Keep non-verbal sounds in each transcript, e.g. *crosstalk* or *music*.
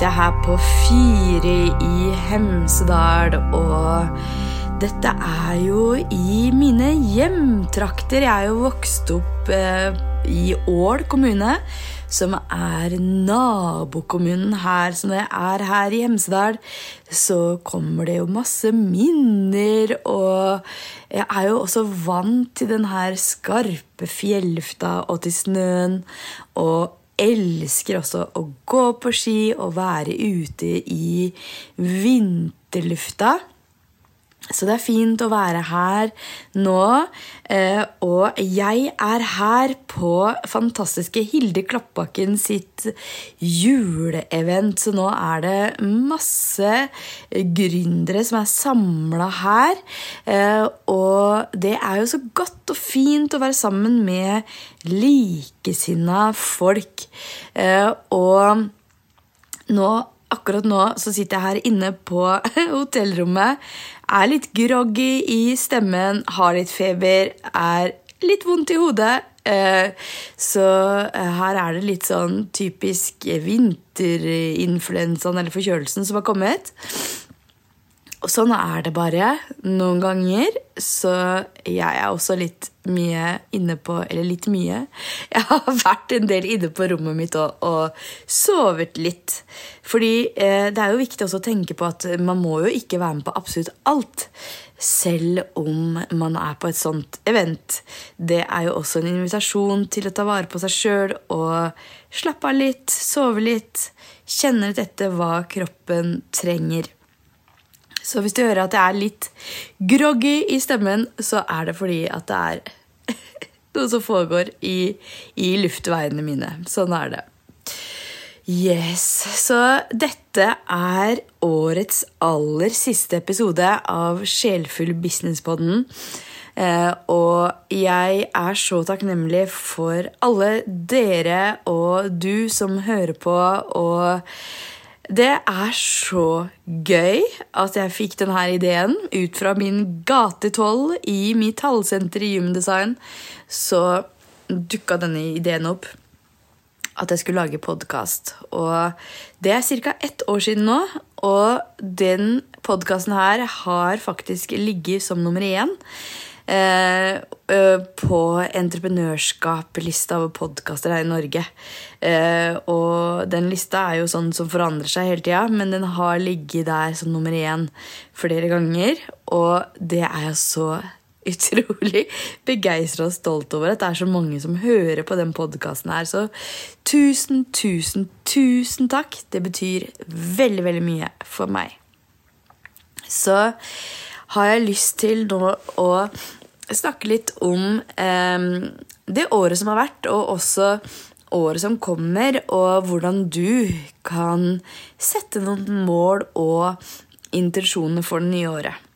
sitter jeg her på Fire i Hemsedal, og dette er jo i mine hjemtrakter. Jeg er jo vokst opp eh, i Ål kommune, som er nabokommunen her. Så når jeg er her i Hemsedal, så kommer det jo masse minner, og jeg er jo også vant til den her skarpe fjellufta og til snøen. og elsker også å gå på ski og være ute i vinterlufta. Så det er fint å være her nå. Eh, og jeg er her på fantastiske Hilde Klappbakken sitt juleevent. Så nå er det masse gründere som er samla her. Eh, og det er jo så godt og fint å være sammen med likesinna folk. Eh, og nå Akkurat nå så sitter jeg her inne på *laughs* hotellrommet. Er litt groggy i stemmen, har litt feber, er litt vondt i hodet. Eh, så eh, her er det litt sånn typisk vinterinfluensaen eller forkjølelsen som har kommet. Og sånn er det bare noen ganger. Så jeg er også litt mye inne på Eller litt mye. Jeg har *laughs* vært en del inne på rommet mitt og, og sovet litt. Fordi eh, det er jo viktig også å tenke på at man må jo ikke være med på absolutt alt. Selv om man er på et sånt event. Det er jo også en invitasjon til å ta vare på seg sjøl og slappe av litt, sove litt. Kjenne litt etter hva kroppen trenger. Så hvis du hører at jeg er litt groggy i stemmen, så er det fordi at det er *laughs* noe som foregår i, i luftveiene mine. Sånn er det. Yes, Så dette er årets aller siste episode av Sjelfull businesspodden. Eh, og jeg er så takknemlig for alle dere og du som hører på, og det er så gøy at jeg fikk denne ideen ut fra min gatetoll i mitt tallsenter i Gymdesign. Så dukka denne ideen opp at jeg skulle lage podkast. Og det er ca. ett år siden nå, og den podkasten her har faktisk ligget som nummer én. Eh, på entreprenørskap-lista over podkaster her i Norge. Eh, og den lista er jo sånn som forandrer seg hele tida, men den har ligget der som nummer én flere ganger. Og det er jeg så *laughs* utrolig begeistra og stolt over at det er så mange som hører på den podkasten her. Så tusen, tusen, tusen takk. Det betyr veldig, veldig mye for meg. Så har jeg lyst til nå å snakke litt om eh, det året som har vært, og også året som kommer, og hvordan du kan sette noen mål og intensjoner for det nye året.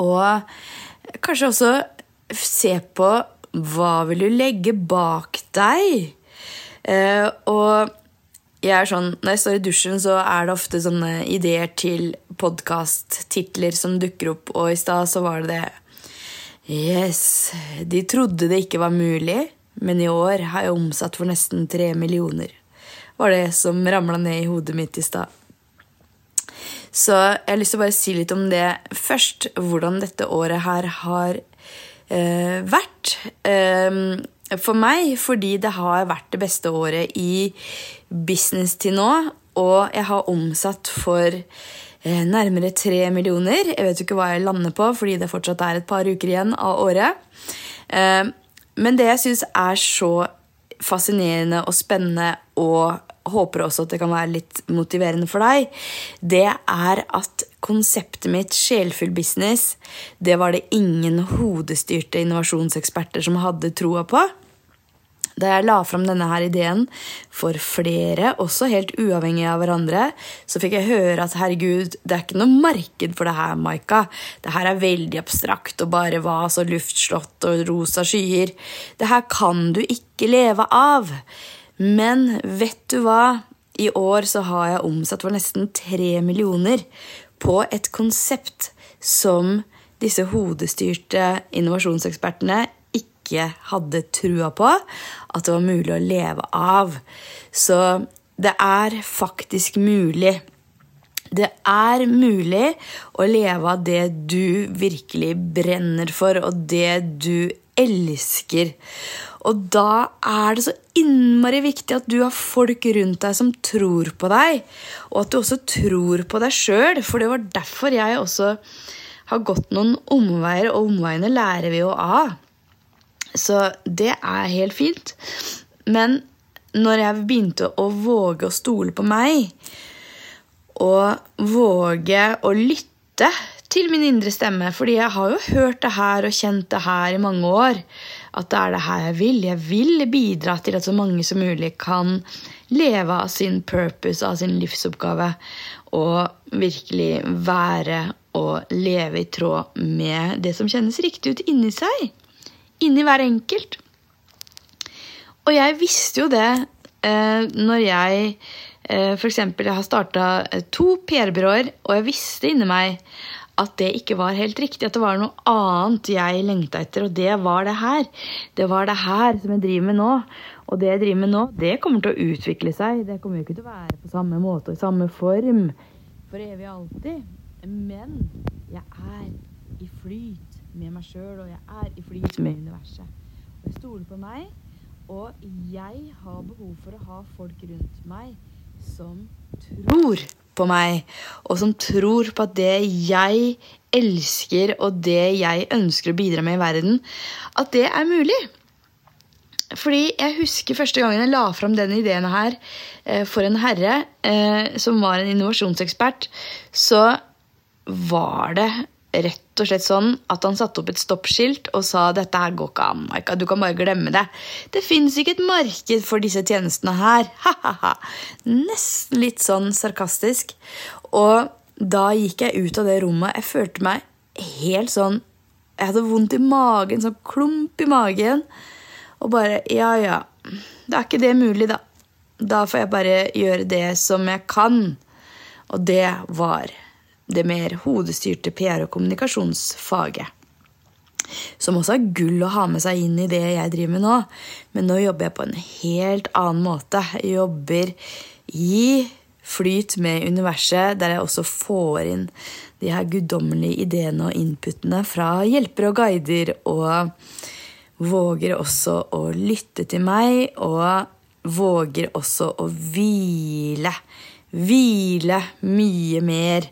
Og kanskje også se på hva vil du legge bak deg? Eh, og jeg er sånn, Når jeg står i dusjen, så er det ofte sånne ideer til podkast-titler som dukker opp, og i stad så var det det Yes, de trodde det ikke var mulig, men i år har jeg omsatt for nesten tre millioner. Var det som ramla ned i hodet mitt i stad. Så jeg har lyst til å bare si litt om det først. Hvordan dette året her har eh, vært. Eh, for meg fordi det har vært det beste året i business til nå. Og jeg har omsatt for nærmere tre millioner. Jeg vet jo ikke hva jeg lander på, fordi det fortsatt er et par uker igjen av året. Eh, men det jeg syns er så fascinerende og spennende, og håper også at det kan være litt motiverende for deg, det er at konseptet mitt, Sjelfull business, det var det ingen hodestyrte innovasjonseksperter som hadde troa på. Da jeg la fram denne her ideen for flere, også helt uavhengig av hverandre, så fikk jeg høre at herregud, det er ikke noe marked for det her, Maika. Det her er veldig abstrakt og bare vas og luftslott og rosa skyer. Det her kan du ikke leve av. Men vet du hva? I år så har jeg omsatt for nesten tre millioner på et konsept som disse hodestyrte innovasjonsekspertene ikke hadde trua på at det var mulig å leve av. Så det er faktisk mulig. Det er mulig å leve av det du virkelig brenner for, og det du elsker. Og da er det så innmari viktig at du har folk rundt deg som tror på deg, og at du også tror på deg sjøl, for det var derfor jeg også har gått noen omveier, og omveiene lærer vi jo av. Så det er helt fint. Men når jeg begynte å våge å stole på meg, og våge å lytte til min indre stemme. Fordi jeg har jo hørt det her og kjent det her i mange år. At det er det her jeg vil. Jeg vil bidra til at så mange som mulig kan leve av sin purpose, av sin livsoppgave. Og virkelig være og leve i tråd med det som kjennes riktig ut inni seg. Inni hver enkelt. Og jeg visste jo det eh, når jeg Eh, F.eks. har starta eh, to PR-byråer, og jeg visste inni meg at det ikke var helt riktig. At det var noe annet jeg lengta etter, og det var det her. Det var det her som jeg driver med nå. Og det jeg driver med nå, det kommer til å utvikle seg. Det kommer jo ikke til å være på samme måte og i samme form for evig og alltid. Men jeg er i flyt med meg sjøl, og jeg er i flyt med universet. Og jeg stoler på meg, og jeg har behov for å ha folk rundt meg som tror på meg, og som tror på at det jeg elsker, og det jeg ønsker å bidra med i verden, at det er mulig. Fordi jeg husker første gangen jeg la fram denne ideen her eh, for en herre eh, som var en innovasjonsekspert, så var det rett og slett sånn at han satte opp et stoppskilt og sa dette her går ikke an, Maika, du kan bare glemme det. Det fins ikke et marked for disse tjenestene her. *laughs* Ha-ha-ha. Nesten litt sånn sarkastisk. Og da gikk jeg ut av det rommet. Jeg følte meg helt sånn Jeg hadde vondt i magen, sånn klump i magen. Og bare Ja, ja. Det er ikke det mulig, da. Da får jeg bare gjøre det som jeg kan. Og det var det mer hodestyrte PR- og kommunikasjonsfaget. Som også er gull å ha med seg inn i det jeg driver med nå. Men nå jobber jeg på en helt annen måte. Jeg jobber i flyt med universet, der jeg også får inn de her guddommelige ideene og inputene fra hjelpere og guider, og våger også å lytte til meg, og våger også å hvile. Hvile mye mer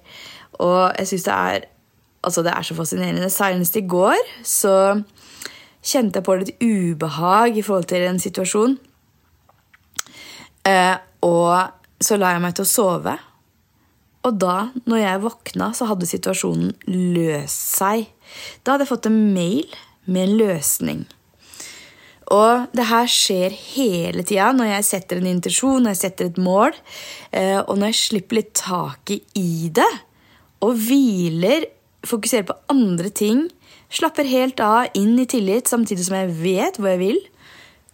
og jeg syns det er Altså, det er så fascinerende. Senest i går så kjente jeg på litt ubehag i forhold til en situasjon. Eh, og så la jeg meg til å sove. Og da, når jeg våkna, så hadde situasjonen løst seg. Da hadde jeg fått en mail med en løsning. Og det her skjer hele tida når jeg setter en intensjon, når jeg setter et mål, eh, og når jeg slipper litt taket i det og hviler, fokuserer på andre ting, slapper helt av, inn i tillit, samtidig som jeg vet hvor jeg vil,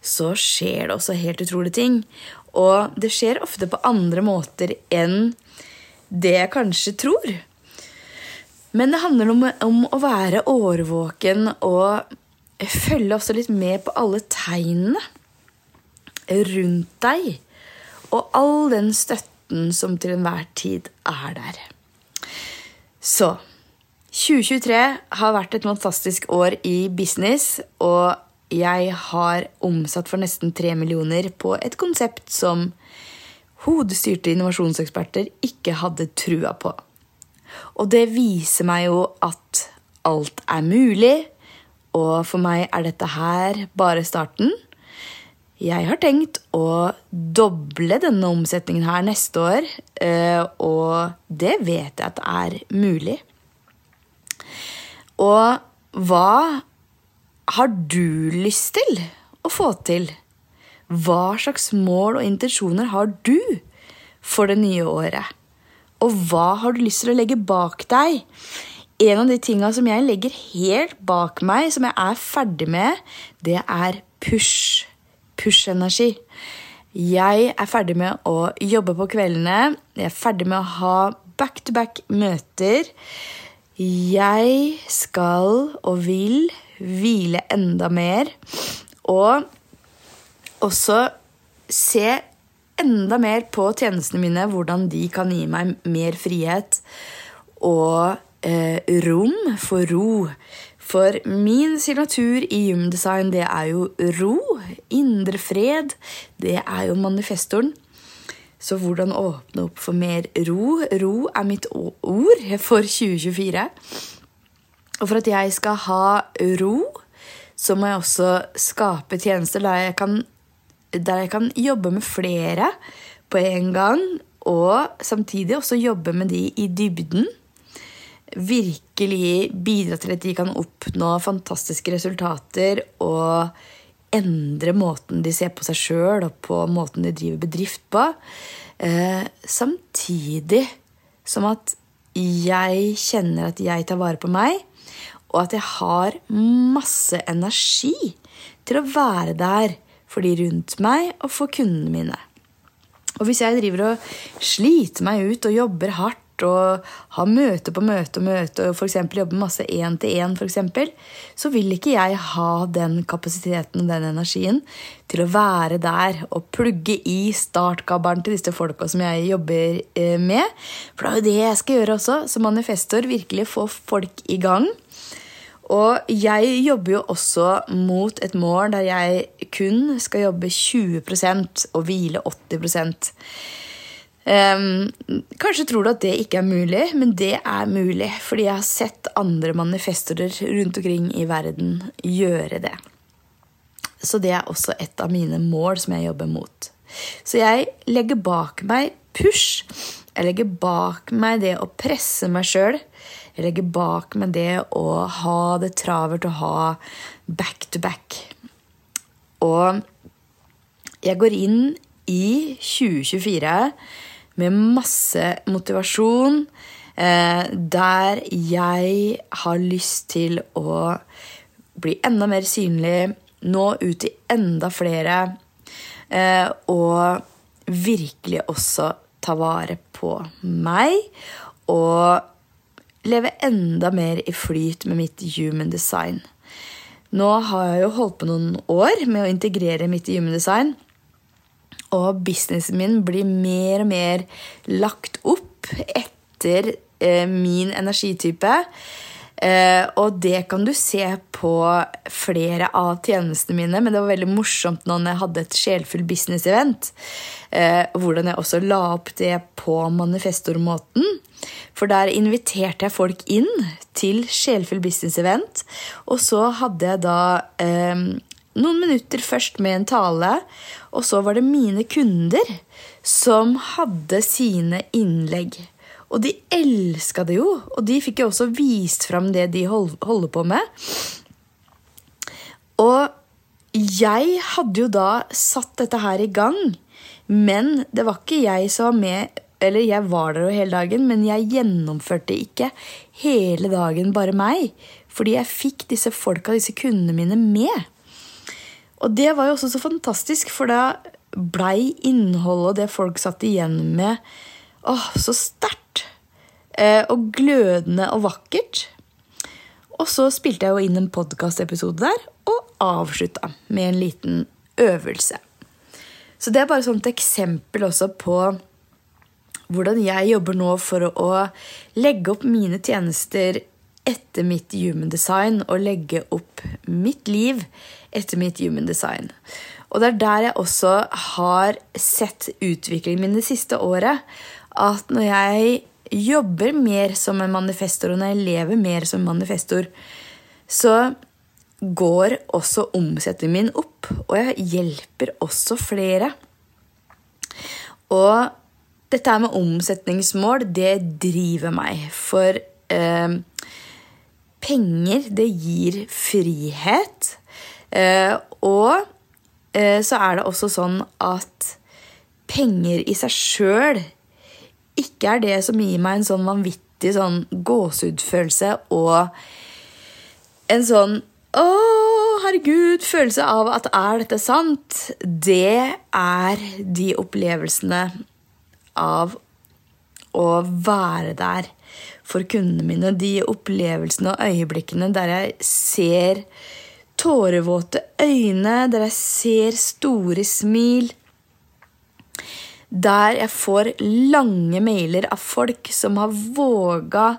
så skjer det også helt utrolige ting. Og det skjer ofte på andre måter enn det jeg kanskje tror. Men det handler om, om å være årvåken og følge også litt med på alle tegnene rundt deg. Og all den støtten som til enhver tid er der. Så 2023 har vært et fantastisk år i business, og jeg har omsatt for nesten 3 millioner på et konsept som hodestyrte innovasjonseksperter ikke hadde trua på. Og det viser meg jo at alt er mulig, og for meg er dette her bare starten. Jeg har tenkt å doble denne omsetningen her neste år, eh, og det vet jeg at er mulig. Og hva har du lyst til å få til? Hva slags mål og intensjoner har du for det nye året? Og hva har du lyst til å legge bak deg? En av de tinga som jeg legger helt bak meg, som jeg er ferdig med, det er push push-energi. Jeg er ferdig med å jobbe på kveldene. Jeg er ferdig med å ha back-to-back-møter. Jeg skal og vil hvile enda mer. Og også se enda mer på tjenestene mine, hvordan de kan gi meg mer frihet og eh, rom for ro. For min signatur i gymdesign, det er jo ro. Indre fred. Det er jo manifestoren. Så hvordan åpne opp for mer ro? Ro er mitt ord for 2024. Og for at jeg skal ha ro, så må jeg også skape tjenester der jeg kan, der jeg kan jobbe med flere på en gang, og samtidig også jobbe med de i dybden. Virkelig bidra til at de kan oppnå fantastiske resultater og endre måten de ser på seg sjøl, og på måten de driver bedrift på. Eh, samtidig som at jeg kjenner at jeg tar vare på meg, og at jeg har masse energi til å være der for de rundt meg og for kundene mine. Og hvis jeg driver og sliter meg ut og jobber hardt og ha møte på møte og møte og f.eks. jobbe masse én-til-én, så vil ikke jeg ha den kapasiteten og den energien til å være der og plugge i startgabberen til disse folka som jeg jobber eh, med. For det er jo det jeg skal gjøre også, som manifestor. Virkelig få folk i gang. Og jeg jobber jo også mot et mål der jeg kun skal jobbe 20% og hvile 80 um, Kanskje tror du at det ikke er mulig, men det er mulig. Fordi jeg har sett andre manifestorer rundt omkring i verden gjøre det. Så det er også et av mine mål som jeg jobber mot. Så jeg legger bak meg push. Jeg legger bak meg det å presse meg sjøl jeg legger bak meg det å ha det travelt og ha back to back. Og jeg går inn i 2024 med masse motivasjon, eh, der jeg har lyst til å bli enda mer synlig, nå ut til enda flere, eh, og virkelig også ta vare på meg. Og leve enda mer i flyt med mitt human design. Nå har jeg jo holdt på noen år med å integrere mitt human design. Og businessen min blir mer og mer lagt opp etter eh, min energitype. Eh, og det kan du se på flere av tjenestene mine, men det var veldig morsomt når jeg hadde et sjelfull business-event. Eh, hvordan jeg også la opp det på manifestormåten. For der inviterte jeg folk inn til sjelfull business-event. Og så hadde jeg da eh, noen minutter først med en tale, og så var det mine kunder som hadde sine innlegg. Og de elska det jo, og de fikk jo også vist fram det de holder på med. Og jeg hadde jo da satt dette her i gang, men det var ikke jeg som var med Eller jeg var der jo hele dagen, men jeg gjennomførte ikke hele dagen bare meg. Fordi jeg fikk disse folka, disse kundene mine, med. Og det var jo også så fantastisk, for da blei innholdet og det folk satt igjen med, åh, så sterkt. Eh, og glødende og vakkert. Og så spilte jeg jo inn en podkastepisode der, og avslutta med en liten øvelse. Så det er bare et eksempel også på hvordan jeg jobber nå for å legge opp mine tjenester etter mitt human design og legge opp mitt liv etter mitt human design. Og det er der jeg også har sett utviklingen min det siste året. At når jeg jobber mer som en manifestor, og når jeg lever mer som en manifestor, så går også omsetningen min opp, og jeg hjelper også flere. Og dette her med omsetningsmål, det driver meg. For eh, penger, det gir frihet. Eh, og eh, så er det også sånn at penger i seg sjøl ikke er det som gir meg en sånn vanvittig sånn gåsehudfølelse og en sånn å, herregud, følelse av at er dette sant? Det er de opplevelsene av å være der for kundene mine. De opplevelsene og øyeblikkene der jeg ser tårevåte øyne, der jeg ser store smil der jeg får lange mailer av folk som har våga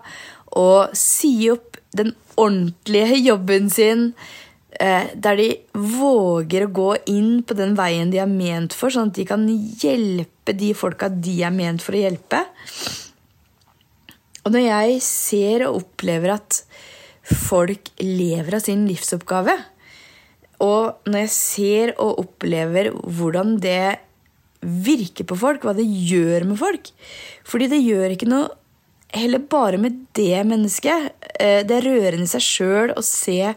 å si opp den ordentlige jobben sin, eh, der de våger å gå inn på den veien de er ment for, sånn at de kan hjelpe de folka de er ment for å hjelpe. Og når jeg ser og opplever at folk lever av sin livsoppgave, og når jeg ser og opplever hvordan det virker på folk, hva det gjør med folk Fordi det gjør ikke noe heller bare med det mennesket. Eh, det er rørende i seg sjøl å se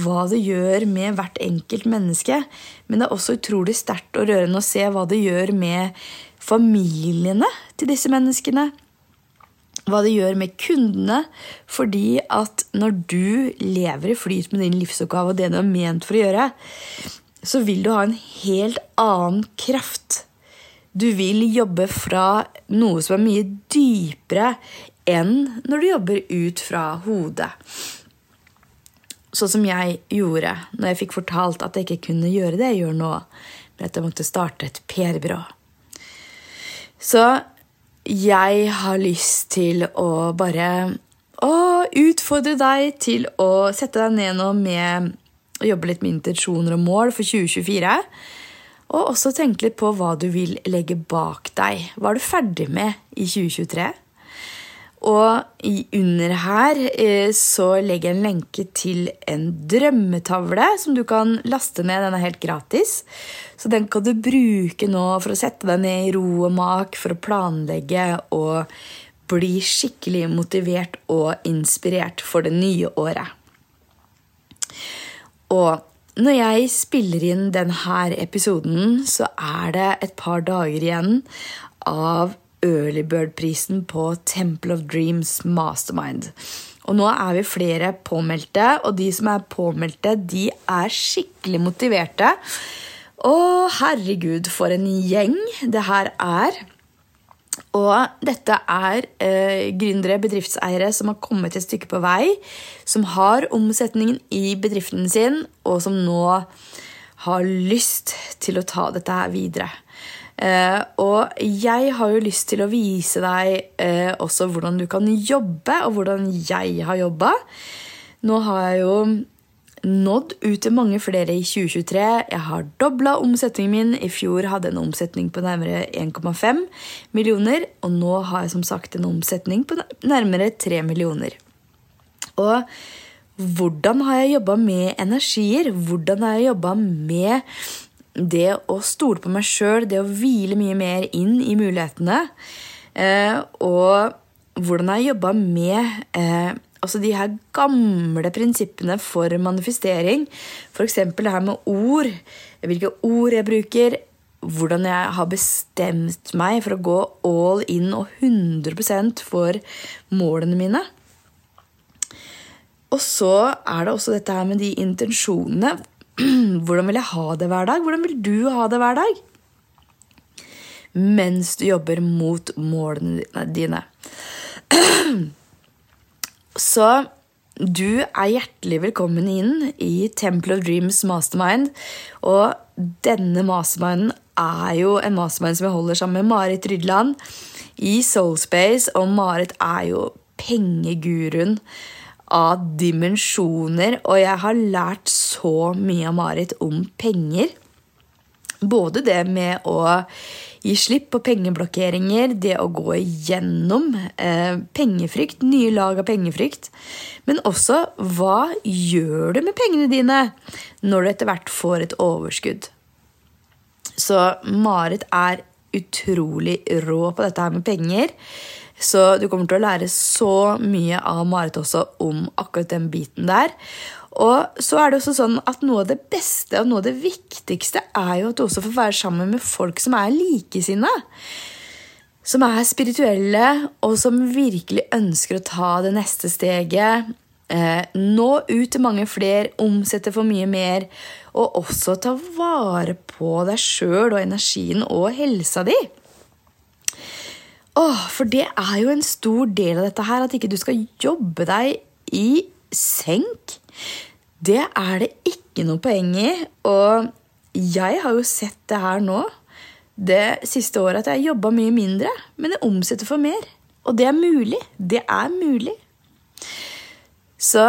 hva det gjør med hvert enkelt menneske. Men det er også utrolig sterkt og rørende å se hva det gjør med familiene til disse menneskene hva det gjør med kundene. Fordi at når du lever i flyt med din livsoppgave og det du er ment for å gjøre, så vil du ha en helt annen kraft. Du vil jobbe fra noe som er mye dypere enn når du jobber ut fra hodet. Sånn som jeg gjorde når jeg fikk fortalt at jeg ikke kunne gjøre det jeg gjør nå, men at jeg måtte starte et PR-byrå. Så jeg har lyst til å bare å utfordre deg til å sette deg ned nå med å jobbe litt med intensjoner og mål for 2024. Og også tenke litt på hva du vil legge bak deg. Hva er du ferdig med i 2023? Og under her eh, så legger jeg en lenke til en drømmetavle som du kan laste ned. Den er helt gratis. Så den kan du bruke nå for å sette deg ned i ro og mak, for å planlegge og bli skikkelig motivert og inspirert for det nye året. Og når jeg spiller inn denne episoden, så er det et par dager igjen av Earlybird-prisen på Temple of Dreams Mastermind. Og nå er vi flere påmeldte, og de som er påmeldte, de er skikkelig motiverte. Å, herregud, for en gjeng det her er. Og dette er eh, gründere, bedriftseiere, som har kommet et stykke på vei. Som har omsetningen i bedriften sin, og som nå har lyst til å ta dette her videre. Eh, og jeg har jo lyst til å vise deg eh, også hvordan du kan jobbe, og hvordan jeg har jobba. Nå har jeg jo nådd ut til mange flere i 2023. Jeg har dobla omsetningen min. I fjor hadde jeg en omsetning på nærmere 1,5 millioner, og nå har jeg som sagt en omsetning på nærmere 3 millioner. Og hvordan har jeg jobba med energier? Hvordan har jeg jobba med det å stole på meg sjøl, det å hvile mye mer inn i mulighetene. Eh, og hvordan jeg jobba med eh, altså de her gamle prinsippene for manifestering. F.eks. det her med ord. Hvilke ord jeg bruker. Hvordan jeg har bestemt meg for å gå all in og 100% for målene mine. Og så er det også dette her med de intensjonene. *clears throat* Hvordan vil jeg ha det hver dag? Hvordan vil du ha det hver dag? Mens du jobber mot målene dine. *clears throat* Så du er hjertelig velkommen inn i Temple of Dreams Mastermind. Og denne masterminden er jo en mastermind som jeg holder sammen med Marit Rydland i Soulspace. Og Marit er jo pengeguruen av dimensjoner, og jeg har lært så mye av Marit om penger. Både det med å gi slipp på pengeblokkeringer, det å gå igjennom eh, pengefrykt, nye lag av pengefrykt, men også hva gjør du med pengene dine når du etter hvert får et overskudd? Så Marit er utrolig rå på dette her med penger. Så du kommer til å lære så mye av Marit også om akkurat den biten der. Og så er det også sånn at Noe av det beste og noe av det viktigste er jo at du også får være sammen med folk som er likesinna. Som er spirituelle, og som virkelig ønsker å ta det neste steget. Eh, nå ut til mange flere, omsette for mye mer. Og også ta vare på deg sjøl og energien og helsa di. Åh, for det er jo en stor del av dette her, at ikke du skal jobbe deg i senk. Det er det ikke noe poeng i. Og jeg har jo sett det her nå. det siste året at jeg har jobba mye mindre, men jeg omsetter for mer. Og det er mulig. Det er mulig. Så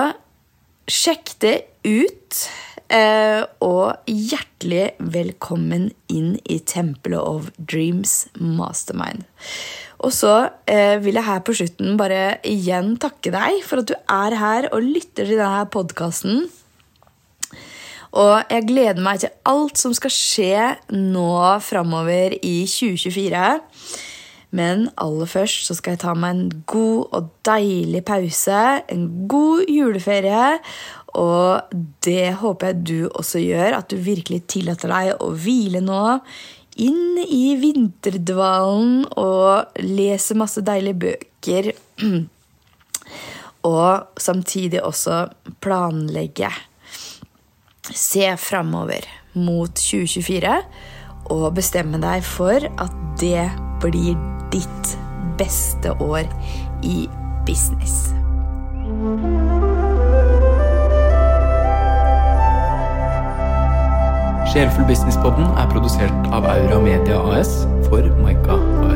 sjekk det ut. Eh, og hjertelig velkommen inn i Tempelet of Dreams Mastermind. Og så eh, vil jeg her på slutten bare igjen takke deg for at du er her og lytter til denne podkasten. Og jeg gleder meg til alt som skal skje nå framover i 2024. Men aller først så skal jeg ta meg en god og deilig pause, en god juleferie. Og det håper jeg du også gjør, at du virkelig tillater deg å hvile nå. Inn i vinterdvalen og lese masse deilige bøker. *clears throat* Og samtidig også planlegge. Se framover mot 2024 og bestemme deg for at det blir ditt beste år i business. Sjelfull Businesspodden er produsert av Aura Media AS for Maika.